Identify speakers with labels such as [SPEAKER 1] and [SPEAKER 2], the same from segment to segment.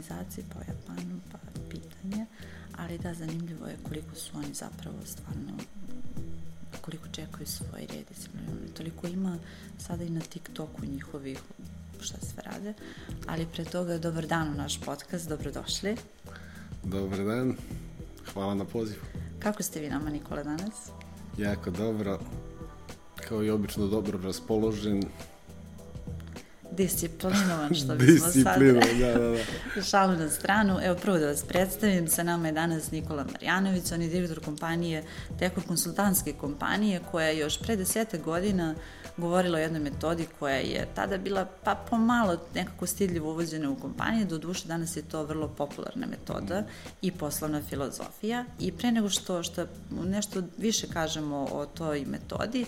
[SPEAKER 1] optimizaciji, pa o Japanu, pa pitanje, ali da, zanimljivo je koliko su oni zapravo stvarno koliko čekaju svoj red i toliko ima sada i na TikToku njihovih šta sve rade, ali pre toga dobar dan u naš podcast, dobrodošli.
[SPEAKER 2] Dobar dan, hvala na pozivu.
[SPEAKER 1] Kako ste vi nama, Nikola, danas?
[SPEAKER 2] Jako dobro, kao i obično dobro raspoložen,
[SPEAKER 1] disciplinovan, što bismo sad
[SPEAKER 2] da, da,
[SPEAKER 1] da. šalu na stranu. Evo, prvo da vas predstavim, sa nama je danas Nikola Marjanović, on je direktor kompanije, teko konsultantske kompanije, koja je još pre deseta godina govorila o jednoj metodi koja je tada bila pa pomalo nekako stidljivo uvođena u kompanije, do duše danas je to vrlo popularna metoda i poslovna filozofija i pre nego što, što nešto više kažemo o toj metodi,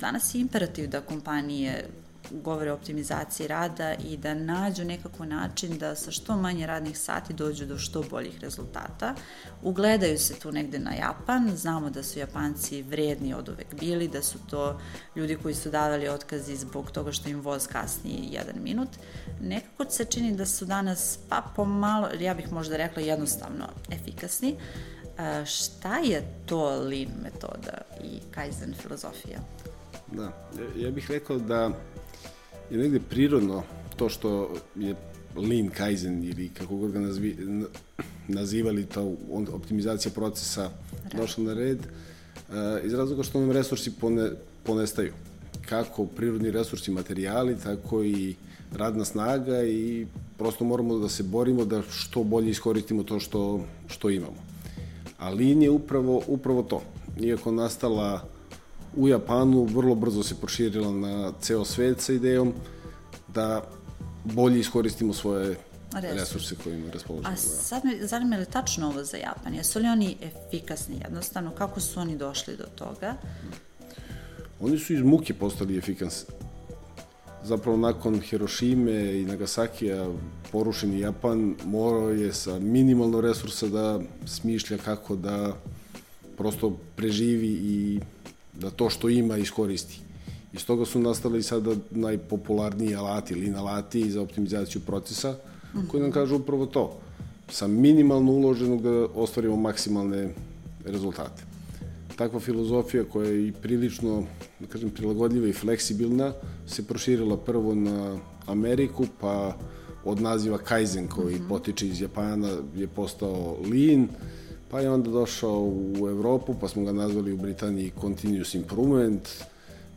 [SPEAKER 1] danas je imperativ da kompanije govore o optimizaciji rada i da nađu nekako način da sa što manje radnih sati dođu do što boljih rezultata. Ugledaju se tu negde na Japan, znamo da su Japanci vredni od uvek bili, da su to ljudi koji su davali otkazi zbog toga što im voz kasni jedan minut. Nekako se čini da su danas pa pomalo, ja bih možda rekla jednostavno efikasni. A, šta je to lean metoda i kaizen filozofija?
[SPEAKER 2] Da, ja bih rekao da je negde prirodno to što je lean kaizen ili kako god ga nazvi, nazivali to optimizacija procesa došla na red uh, iz razloga što nam resursi pone, ponestaju kako prirodni resursi materijali tako i radna snaga i prosto moramo da se borimo da što bolje iskoristimo to što, što imamo. A lean je upravo, upravo to. Iako nastala u Japanu vrlo brzo se proširila na ceo svet sa idejom da bolje iskoristimo svoje resurse, resurse kojima raspoložimo.
[SPEAKER 1] A sad me zanima li tačno ovo za Japan? Jesu li oni efikasni jednostavno? Kako su oni došli do toga?
[SPEAKER 2] Oni su iz muke postali efikasni. Zapravo nakon Hirošime i Nagasakija porušeni Japan morao je sa minimalno resursa da smišlja kako da prosto preživi i da to što ima iskoristi. Iz toga su nastali sada najpopularniji alati, lean alati za optimizaciju procesa, koji nam kažu upravo to. Sa minimalno uloženog da ostvarimo maksimalne rezultate. Takva filozofija koja je i prilično, da kažem, prilagodljiva i fleksibilna, se proširila prvo na Ameriku, pa od naziva Kaizen koji mm -hmm. potiče iz Japana je postao Lean, pa je onda došao u Evropu, pa smo ga nazvali u Britaniji Continuous Improvement,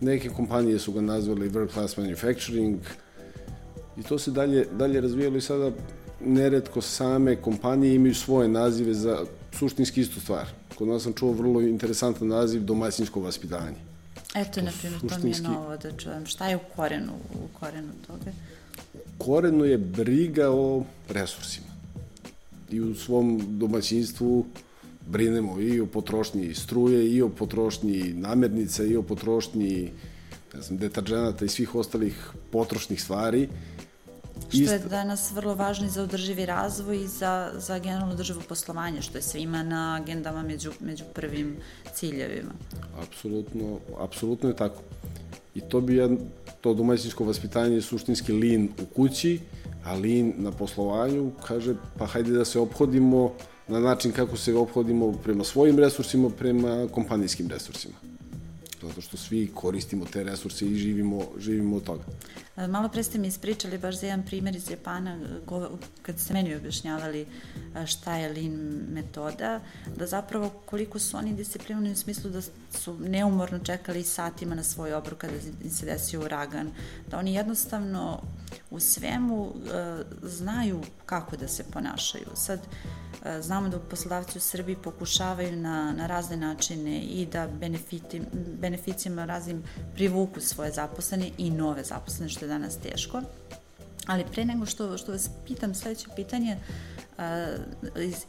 [SPEAKER 2] neke kompanije su ga nazvali World Class Manufacturing i to se dalje, dalje razvijalo i sada neretko same kompanije imaju svoje nazive za suštinski istu stvar. Kod nas sam čuo vrlo interesantan naziv domaćinsko vaspitanje.
[SPEAKER 1] Eto, na primjer, suštinski... to mi je novo da čujem. Šta je u korenu, u korenu toga?
[SPEAKER 2] U korenu je briga o resursima. I u svom domaćinstvu brinemo i o potrošnji struje, i o potrošnji namirnica, i o potrošnji ne znam, deterđenata i svih ostalih potrošnih stvari.
[SPEAKER 1] Što je danas vrlo važno i za održivi razvoj i za, za generalno održivo poslovanje, što je svima na agendama među, među prvim ciljevima.
[SPEAKER 2] Apsolutno, apsolutno je tako. I to bi ja, to domaćinsko vaspitanje je suštinski lin u kući, a lin na poslovanju kaže pa hajde da se obhodimo na način kako se obhodimo prema svojim resursima, prema kompanijskim resursima. Zato što svi koristimo te resurse i živimo, živimo od toga.
[SPEAKER 1] E, malo pre ste mi ispričali baš za jedan primjer iz Japana, kad ste meni objašnjavali e, šta je lean metoda, da zapravo koliko su oni disciplinovani u smislu da su neumorno čekali satima na svoj obrok kada im se desio uragan, da oni jednostavno u svemu uh, znaju kako da se ponašaju. Sad, uh, znamo da poslodavci u Srbiji pokušavaju na, na razne načine i da benefiti, beneficijama raznim privuku svoje zaposlene i nove zaposlene, što je danas teško. Ali pre nego što, što vas pitam sledeće pitanje, uh,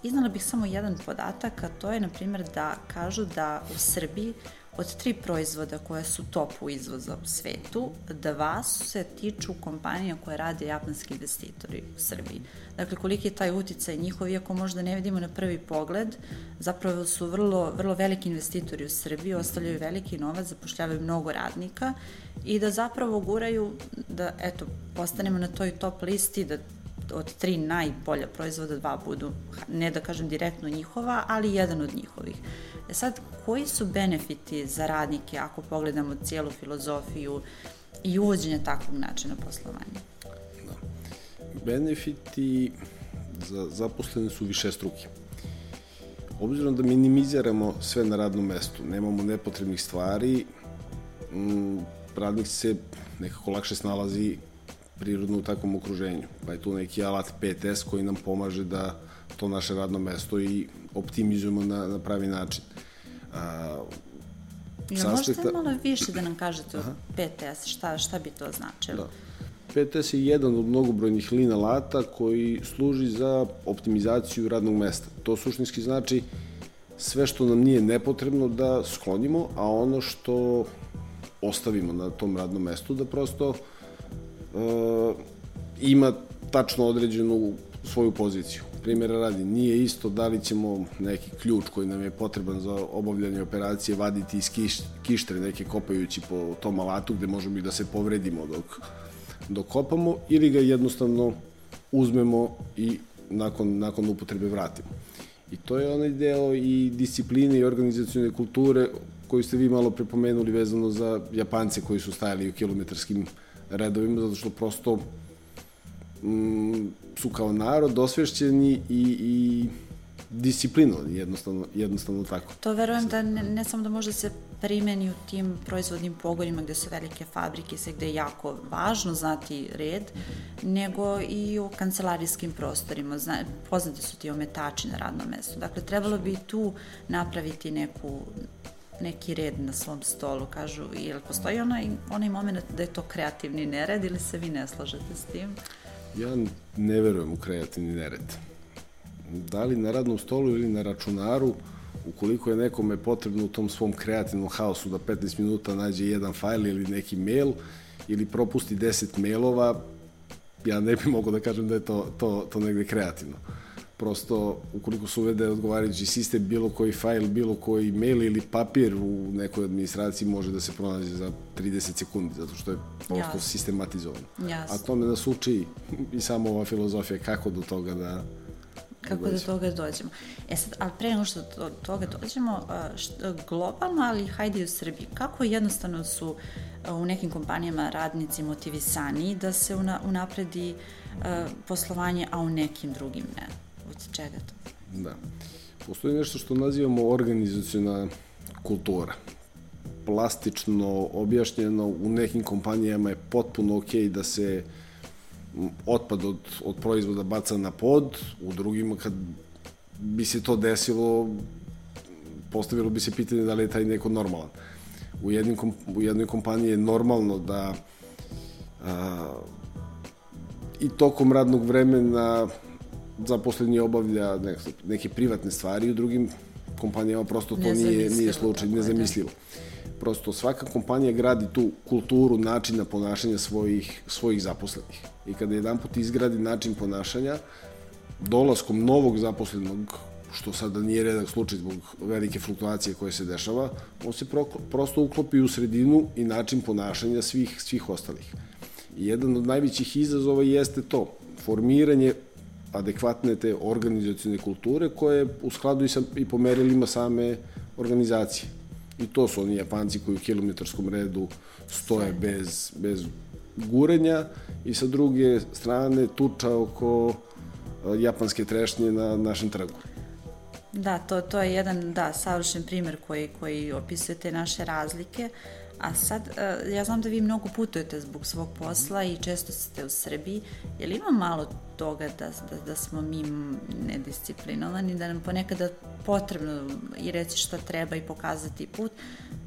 [SPEAKER 1] iznala bih samo jedan podatak, a to je, na primjer, da kažu da u Srbiji Od tri proizvoda koje su top u izvoza u svetu, dva se tiču kompanija koje rade japanski investitori u Srbiji. Dakle, koliki je taj uticaj njihov, iako možda ne vidimo na prvi pogled, zapravo su vrlo, vrlo veliki investitori u Srbiji, ostavljaju veliki novac, zapošljavaju mnogo radnika i da zapravo guraju da, eto, postanemo na toj top listi, da od tri najbolja proizvoda dva budu, ne da kažem direktno njihova, ali jedan od njihovih. E sad, koji su benefiti za radnike ako pogledamo cijelu filozofiju i uvođenje takvog načina poslovanja? Da.
[SPEAKER 2] Benefiti za zaposlene su više struki. Obzirom da minimiziramo sve na radnom mestu, nemamo nepotrebnih stvari, radnik se nekako lakše snalazi prirodno u takvom okruženju. Pa je tu neki alat 5S koji nam pomaže da to naše radno mesto i optimizujemo na, na pravi način.
[SPEAKER 1] A, Ja, možete malo više da nam kažete o 5S, šta, šta bi to značilo? Da.
[SPEAKER 2] 5S je jedan od mnogobrojnih lin alata koji služi za optimizaciju radnog mesta. To suštinski znači sve što nam nije nepotrebno da sklonimo, a ono što ostavimo na tom radnom mestu da prosto uh, ima tačno određenu svoju poziciju. Primjera radi, nije isto da li ćemo neki ključ koji nam je potreban za obavljanje operacije vaditi iz kiš, kištre neke kopajući po tom alatu gde možemo i da se povredimo dok, dok kopamo ili ga jednostavno uzmemo i nakon, nakon upotrebe vratimo. I to je onaj deo i discipline i organizacijone kulture koju ste vi malo prepomenuli vezano za Japance koji su stajali u kilometarskim redovima, zato što prosto mm, su kao narod osvešćeni i, i disciplinovani, jednostavno, jednostavno tako.
[SPEAKER 1] To verujem da ne, ne samo da može se primeni u tim proizvodnim pogonima gde su velike fabrike, sve gde je jako važno znati red, nego i u kancelarijskim prostorima. Zna, poznate su ti ometači na radnom mestu. Dakle, trebalo bi tu napraviti neku neki red na svom stolu, kažu, ili postoji onaj, onaj moment da je to kreativni nered ili se vi ne slažete s tim?
[SPEAKER 2] Ja ne verujem u kreativni nered. Da li na radnom stolu ili na računaru, ukoliko je nekome potrebno u tom svom kreativnom haosu da 15 minuta nađe jedan fajl ili neki mail ili propusti 10 mailova, ja ne bih mogao da kažem da je to, to, to negde kreativno. Prosto, ukoliko se uvede odgovarajući sistem, bilo koji fajl, bilo koji mail ili papir u nekoj administraciji može da se pronađe za 30 sekundi, zato što je prosto Jasne. sistematizovano.
[SPEAKER 1] Jasne.
[SPEAKER 2] A to me nas uči i samo ova filozofija kako do toga da
[SPEAKER 1] kako do toga dođemo. E sad, ali pre nego što do toga dođemo, što, globalno, ali hajde i u Srbiji, kako jednostavno su u nekim kompanijama radnici motivisani da se una, unapredi poslovanje, a u nekim drugim ne? Čega to?
[SPEAKER 2] Da. Postoji nešto što nazivamo organizacijona kultura. Plastično objašnjeno, u nekim kompanijama je potpuno okej da se otpad od, od proizvoda baca na pod, u drugima kad bi se to desilo, postavilo bi se pitanje da li je taj neko normalan. U, jednim, u jednoj kompaniji je normalno da a, i tokom radnog vremena zaposleni obavlja neke, neke privatne stvari, u drugim kompanijama prosto to nije, nije slučaj, nezamislivo. Da prosto svaka kompanija gradi tu kulturu načina ponašanja svojih, svojih zaposlenih. I kada jedan put izgradi način ponašanja, dolaskom novog zaposlenog, što sada nije redak slučaj zbog velike fluktuacije koje se dešava, on se pro, prosto uklopi u sredinu i način ponašanja svih, svih ostalih. I jedan od najvećih izazova jeste to, formiranje adekvatne te organizacijne kulture koje u skladu i, sa, i po merilima same organizacije. I to su oni Japanci koji u kilometarskom redu stoje bez, bez gurenja i sa druge strane tuča oko e, japanske trešnje na našem trgu.
[SPEAKER 1] Da, to, to je jedan, da, savršen primer koji, koji opisuje te naše razlike. A sad, e, ja znam da vi mnogo putujete zbog svog posla i često ste u Srbiji. Je li ima malo toga da, da, da smo mi nedisciplinovani, da nam ponekada potrebno i reći šta treba i pokazati put?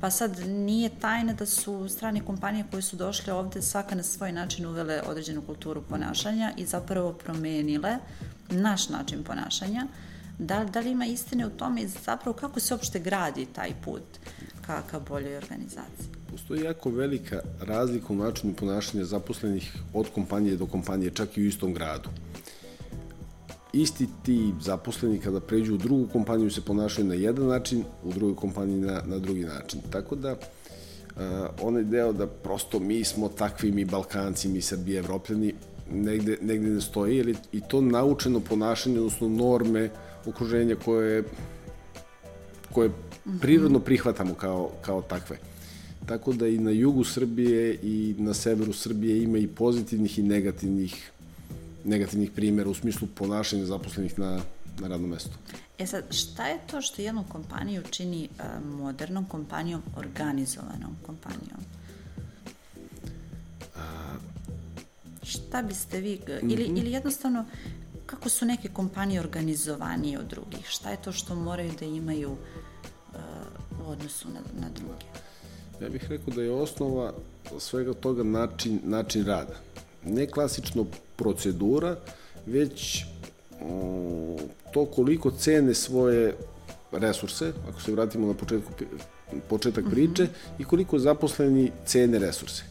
[SPEAKER 1] Pa sad, nije tajna da su strane kompanije koje su došle ovde svaka na svoj način uvele određenu kulturu ponašanja i zapravo promenile naš način ponašanja. Da, da li ima istine u tome i zapravo kako se uopšte gradi taj put ka, ka boljoj organizaciji?
[SPEAKER 2] Postoji jako velika razlika u načinu ponašanja zaposlenih od kompanije do kompanije, čak i u istom gradu. Isti ti zaposleni kada pređu u drugu kompaniju se ponašaju na jedan način, u drugoj kompaniji na, na drugi način. Tako da, uh, onaj deo da prosto mi smo takvi, mi Balkanci, mi Srbi, Evropljani, negde, negde ne stoji, ili i to naučeno ponašanje, odnosno norme okruženja koje, koje prirodno prihvatamo kao, kao takve. Tako da i na jugu Srbije i na severu Srbije ima i pozitivnih i negativnih negativnih primjera u smislu ponašanja zaposlenih na, na radnom mestu.
[SPEAKER 1] E sad, šta je to što jednu kompaniju čini uh, modernom kompanijom, organizovanom kompanijom? A... Šta biste vi, ili, mm -hmm. ili jednostavno, kako su neke kompanije organizovanije od drugih? Šta je to što moraju da imaju uh, u odnosu na, na druge?
[SPEAKER 2] Ja bih rekao da je osnova svega toga način, način rada. Ne klasično procedura, već to koliko cene svoje resurse, ako se vratimo na početku, početak priče, mm -hmm. i koliko zaposleni cene resurse.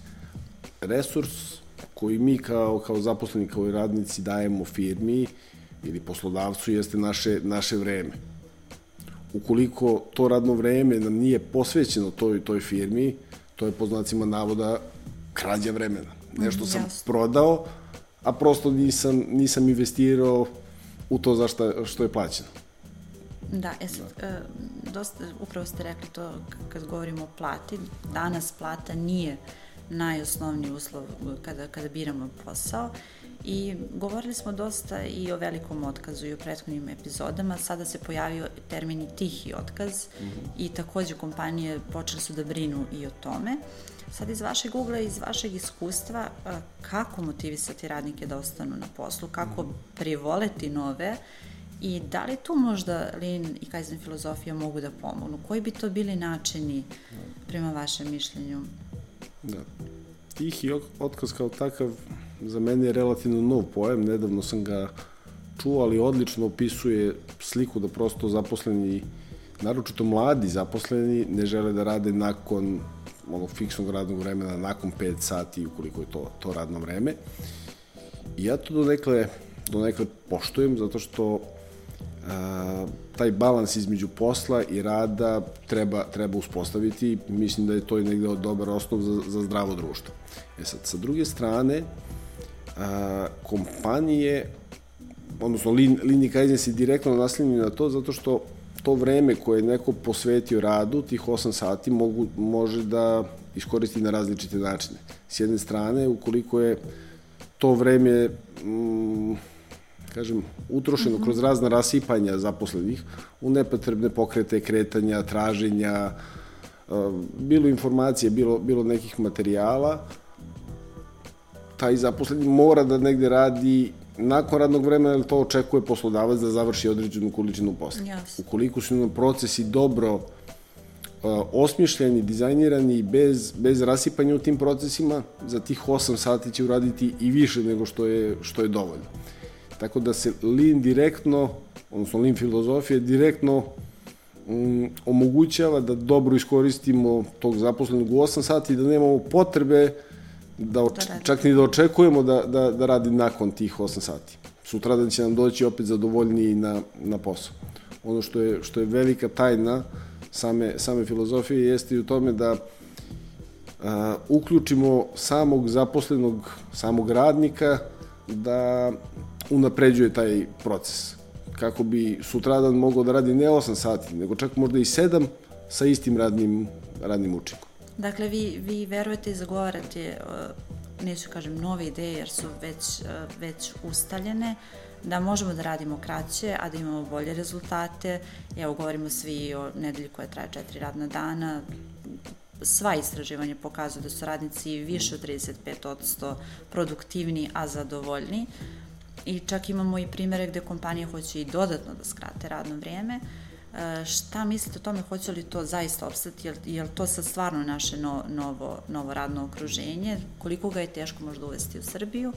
[SPEAKER 2] Resurs koji mi kao, kao zaposleni, kao i radnici dajemo firmi ili poslodavcu jeste naše, naše vreme. Ukoliko to radno vreme nam nije posvećeno toj, toj firmi, to je po znacima navoda krađa vremena. Nešto sam Jasne. prodao, a prosto nisam, nisam investirao u to za šta, što je plaćeno.
[SPEAKER 1] Da, e sad, da. E, dosta, upravo ste rekli to kad govorimo o plati, danas plata nije najosnovniji uslov kada, kada biramo posao i govorili smo dosta i o velikom otkazu i u prethodnim epizodama, sada se pojavio termin i tihi otkaz mm -hmm. i takođe kompanije počele su da brinu i o tome. Sad iz vašeg ugla, iz vašeg iskustva, kako motivisati radnike da ostanu na poslu, kako mhm. privoleti nove i da li tu možda Lean i Kaizen filozofija mogu da pomognu? Koji bi to bili načini prema vašem mišljenju?
[SPEAKER 2] Da. Tihi otkaz kao takav za mene je relativno nov pojam, nedavno sam ga čuo, ali odlično opisuje sliku da prosto zaposleni, naročito mladi zaposleni, ne žele da rade nakon onog fiksnog radnog vremena nakon 5 sati ukoliko je to, to radno vreme. I ja to donekle, donekle poštujem zato što a, taj balans između posla i rada treba, treba uspostaviti mislim da je to i negde dobar osnov za, za zdravo društvo. E sad, sa druge strane, a, kompanije, odnosno Lin, Lini Kaizen se direktno naslini na to zato što to vreme koje je neko posvetio radu, tih 8 sati, mogu, može da iskoristi na različite načine. S jedne strane, ukoliko je to vreme, mm, kažem, utrošeno mm -hmm. kroz razna rasipanja zaposlenih u nepotrebne pokrete, kretanja, traženja, bilo informacije, bilo, bilo nekih materijala, taj zaposleni mora da negde radi nakon radnog vremena, jer to očekuje poslodavac da završi određenu količinu posla. Yes. Ukoliko su nam procesi dobro uh, osmišljeni, dizajnirani, bez, bez rasipanja u tim procesima, za tih 8 sati će uraditi i više nego što je, što je dovoljno. Tako da se Lean direktno, odnosno Lean filozofija direktno um, omogućava da dobro iskoristimo tog zaposlenog u 8 sati i da nemamo potrebe uh, da, oč, da čak ni da očekujemo da, da, da radi nakon tih 8 sati. Sutra da će nam doći opet zadovoljniji na, na posao. Ono što je, što je velika tajna same, same filozofije jeste i u tome da a, uključimo samog zaposlenog, samog radnika da unapređuje taj proces. Kako bi sutradan mogao da radi ne 8 sati, nego čak možda i 7 sa istim radnim, radnim učinkom.
[SPEAKER 1] Dakle, vi, vi verujete i zagovarate, neću kažem nove ideje jer su već, već ustaljene, da možemo da radimo kraće, a da imamo bolje rezultate. Evo, govorimo svi o nedelji koja traje četiri radna dana. Sva istraživanja pokazuju da su radnici više od 35% produktivni, a zadovoljni. I čak imamo i primere gde kompanije hoće i dodatno da skrate radno vrijeme. Uh, E, šta mislite o tome, hoće li to zaista opstati, je, li to sad stvarno naše no, novo, novo radno okruženje, koliko ga je teško možda uvesti u Srbiju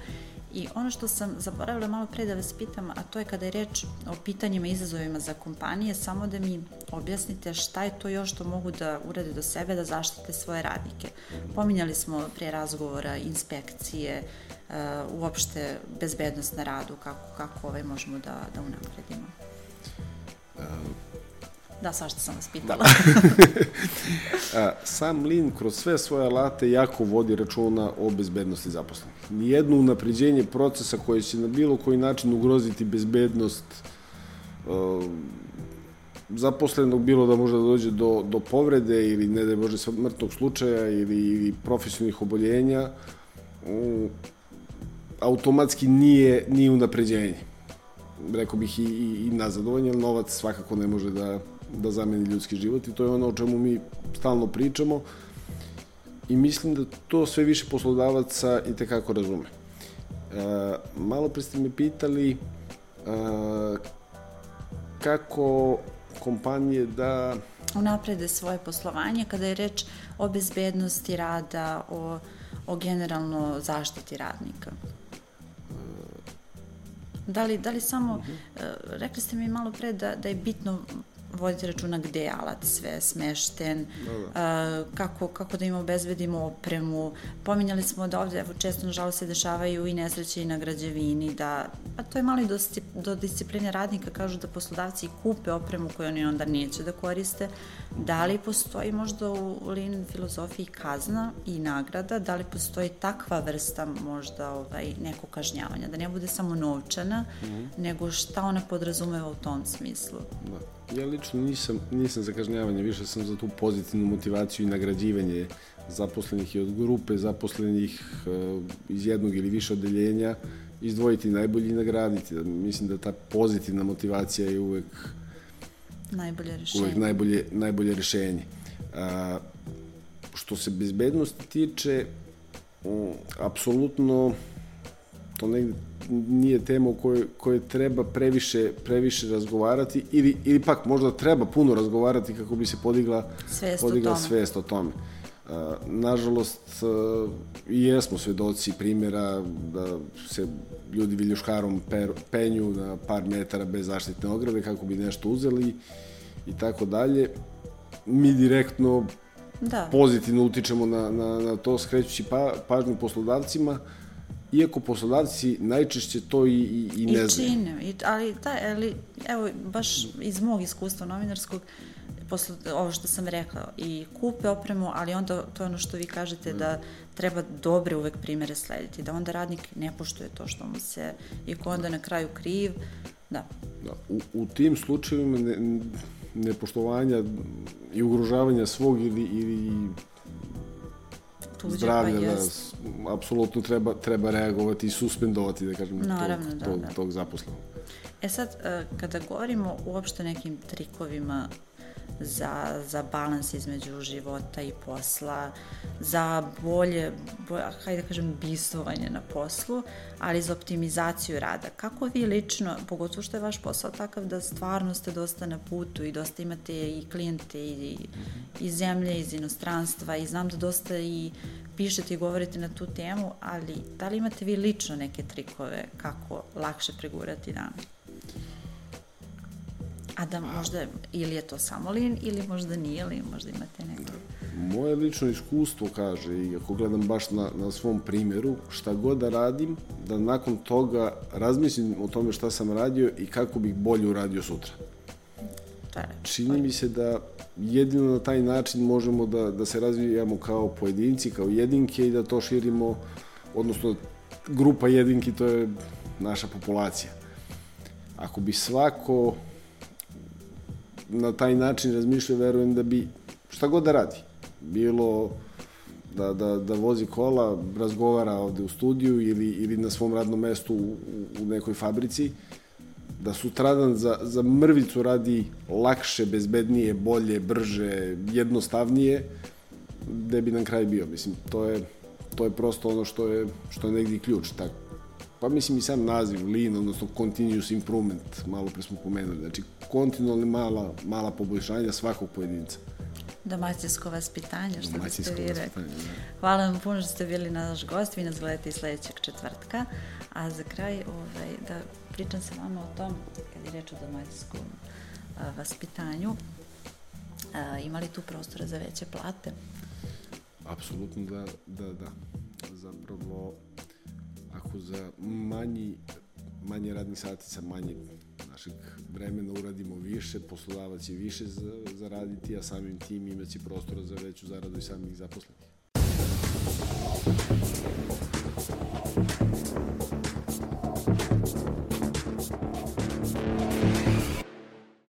[SPEAKER 1] I ono što sam zaboravila malo pre da vas pitam, a to je kada je reč o pitanjima i izazovima za kompanije, samo da mi objasnite šta je to još što mogu da urade do sebe da zaštite svoje radnike. Pominjali smo pre razgovora inspekcije, uh, uopšte bezbednost na radu, kako, kako ovaj možemo da, da unapredimo. Da, svašta sam vas pitala.
[SPEAKER 2] Sam Lin kroz sve svoje alate jako vodi računa o bezbednosti zaposlenih. Nijedno unapređenje procesa koje će na bilo koji način ugroziti bezbednost uh, zaposlenog, bilo da može da dođe do, do povrede ili ne da je bože smrtnog slučaja ili, ili profesionalnih oboljenja, um, automatski nije, nije unapređenje. Rekao bih i, i, i nazadovanje, novac svakako ne može da, da zameni ljudski život i to je ono o čemu mi stalno pričamo i mislim da to sve više poslodavaca i tekako razume. E, malo pre ste me pitali e, kako kompanije da
[SPEAKER 1] unaprede svoje poslovanje kada je reč o bezbednosti rada, o, o generalno zaštiti radnika. Da li, da li samo, uh -huh. rekli ste mi malo pre da, da je bitno voditi računa gde je alat sve smešten, da. kako, kako da im obezbedimo opremu. Pominjali smo da ovde, evo, često nažalost se dešavaju i nesreće i na građevini, da, a to je malo i do, do discipline radnika, kažu da poslodavci kupe opremu koju oni onda neće da koriste. Da li postoji možda u Lean filozofiji kazna i nagrada, da li postoji takva vrsta možda ovaj, neko kažnjavanja, da ne bude samo novčana, mm -hmm. nego šta ona podrazumeva u tom smislu?
[SPEAKER 2] Da. Ja lično nisam, nisam za kažnjavanje, više sam za tu pozitivnu motivaciju i nagrađivanje zaposlenih i od grupe zaposlenih uh, iz jednog ili više odeljenja izdvojiti najbolji i nagraditi. Mislim da ta pozitivna motivacija je uvek
[SPEAKER 1] najbolje rešenje.
[SPEAKER 2] Uvek najbolje, najbolje rešenje. A, što se bezbednosti tiče, apsolutno to negde nije tema o kojoj, kojoj treba previše, previše razgovarati ili, ili pak možda treba puno razgovarati kako bi se podigla,
[SPEAKER 1] svest
[SPEAKER 2] podigla
[SPEAKER 1] o tome.
[SPEAKER 2] svest o tome. Uh, nažalost, uh, jesmo svedoci primjera da se ljudi viljuškarom per, penju na par metara bez zaštitne ograde kako bi nešto uzeli i tako dalje. Mi direktno da. pozitivno utičemo na, na, na to skrećući pa, pažnju poslodavcima, uh, iako poslodavci najčešće to i, i, i ne znaju.
[SPEAKER 1] I čine, i, ali, da, ali, evo, baš iz mog iskustva novinarskog, posle, ovo što sam rekla, i kupe opremu, ali onda to je ono što vi kažete mm. da treba dobre uvek primere slediti, da onda radnik ne poštuje to što mu se, i ko onda na kraju kriv, da.
[SPEAKER 2] da u, u tim slučajevima ne, nepoštovanja i ugrožavanja svog ili, ili tuđe, zdravlja, pa da, apsolutno treba, treba reagovati i suspendovati, da kažem, Naravno, tog, da, tog, da. tog zaposlenog.
[SPEAKER 1] E sad, e, kada govorimo uopšte nekim trikovima za, za balans između života i posla, za bolje, bolje hajde da kažem, bistovanje na poslu, ali za optimizaciju rada. Kako vi lično, pogotovo što je vaš posao takav da stvarno ste dosta na putu i dosta imate i klijente i, i zemlje iz inostranstva i znam da dosta i pišete i govorite na tu temu, ali da li imate vi lično neke trikove kako lakše pregurati dan? A da možda, ili je to samo lin, ili možda nije, ili možda imate neko...
[SPEAKER 2] Moje lično iskustvo kaže, i ako gledam baš na, na svom primjeru, šta god da radim, da nakon toga razmislim o tome šta sam radio i kako bih bolje uradio sutra.
[SPEAKER 1] Je
[SPEAKER 2] Čini mi se da jedino na taj način možemo da, da se razvijamo kao pojedinci, kao jedinke i da to širimo, odnosno grupa jedinki to je naša populacija. Ako bi svako na taj način razmišlja, verujem da bi šta god da radi, bilo da, da, da vozi kola, razgovara ovde u studiju ili, ili na svom radnom mestu u, u nekoj fabrici, da sutradan za, za mrvicu radi lakše, bezbednije, bolje, brže, jednostavnije, gde bi nam kraj bio. Mislim, to je, to je prosto ono što je, što je negdje ključ. Tak, pa mislim i sam naziv Lean, odnosno Continuous Improvement, malo pre smo pomenuli. Znači, kontinualne mala, mala poboljšanja svakog pojedinca.
[SPEAKER 1] Domaćinsko vaspitanje, što
[SPEAKER 2] Domaćinsko
[SPEAKER 1] biste vi rekli. Da. Hvala vam puno što ste bili naš gost, vi nas gledate i sledećeg četvrtka. A za kraj, ovaj, da pričam sa vama o tom, kad je reč o domaćinskom a, vaspitanju, a, ima li tu prostora za veće plate?
[SPEAKER 2] Apsolutno da, da, da. Zapravo, ako za manji, manje radnih sati sa manje našeg vremena uradimo više, poslodavac će više zaraditi, a samim tim imaće prostora za veću zaradu i samih zaposlenih.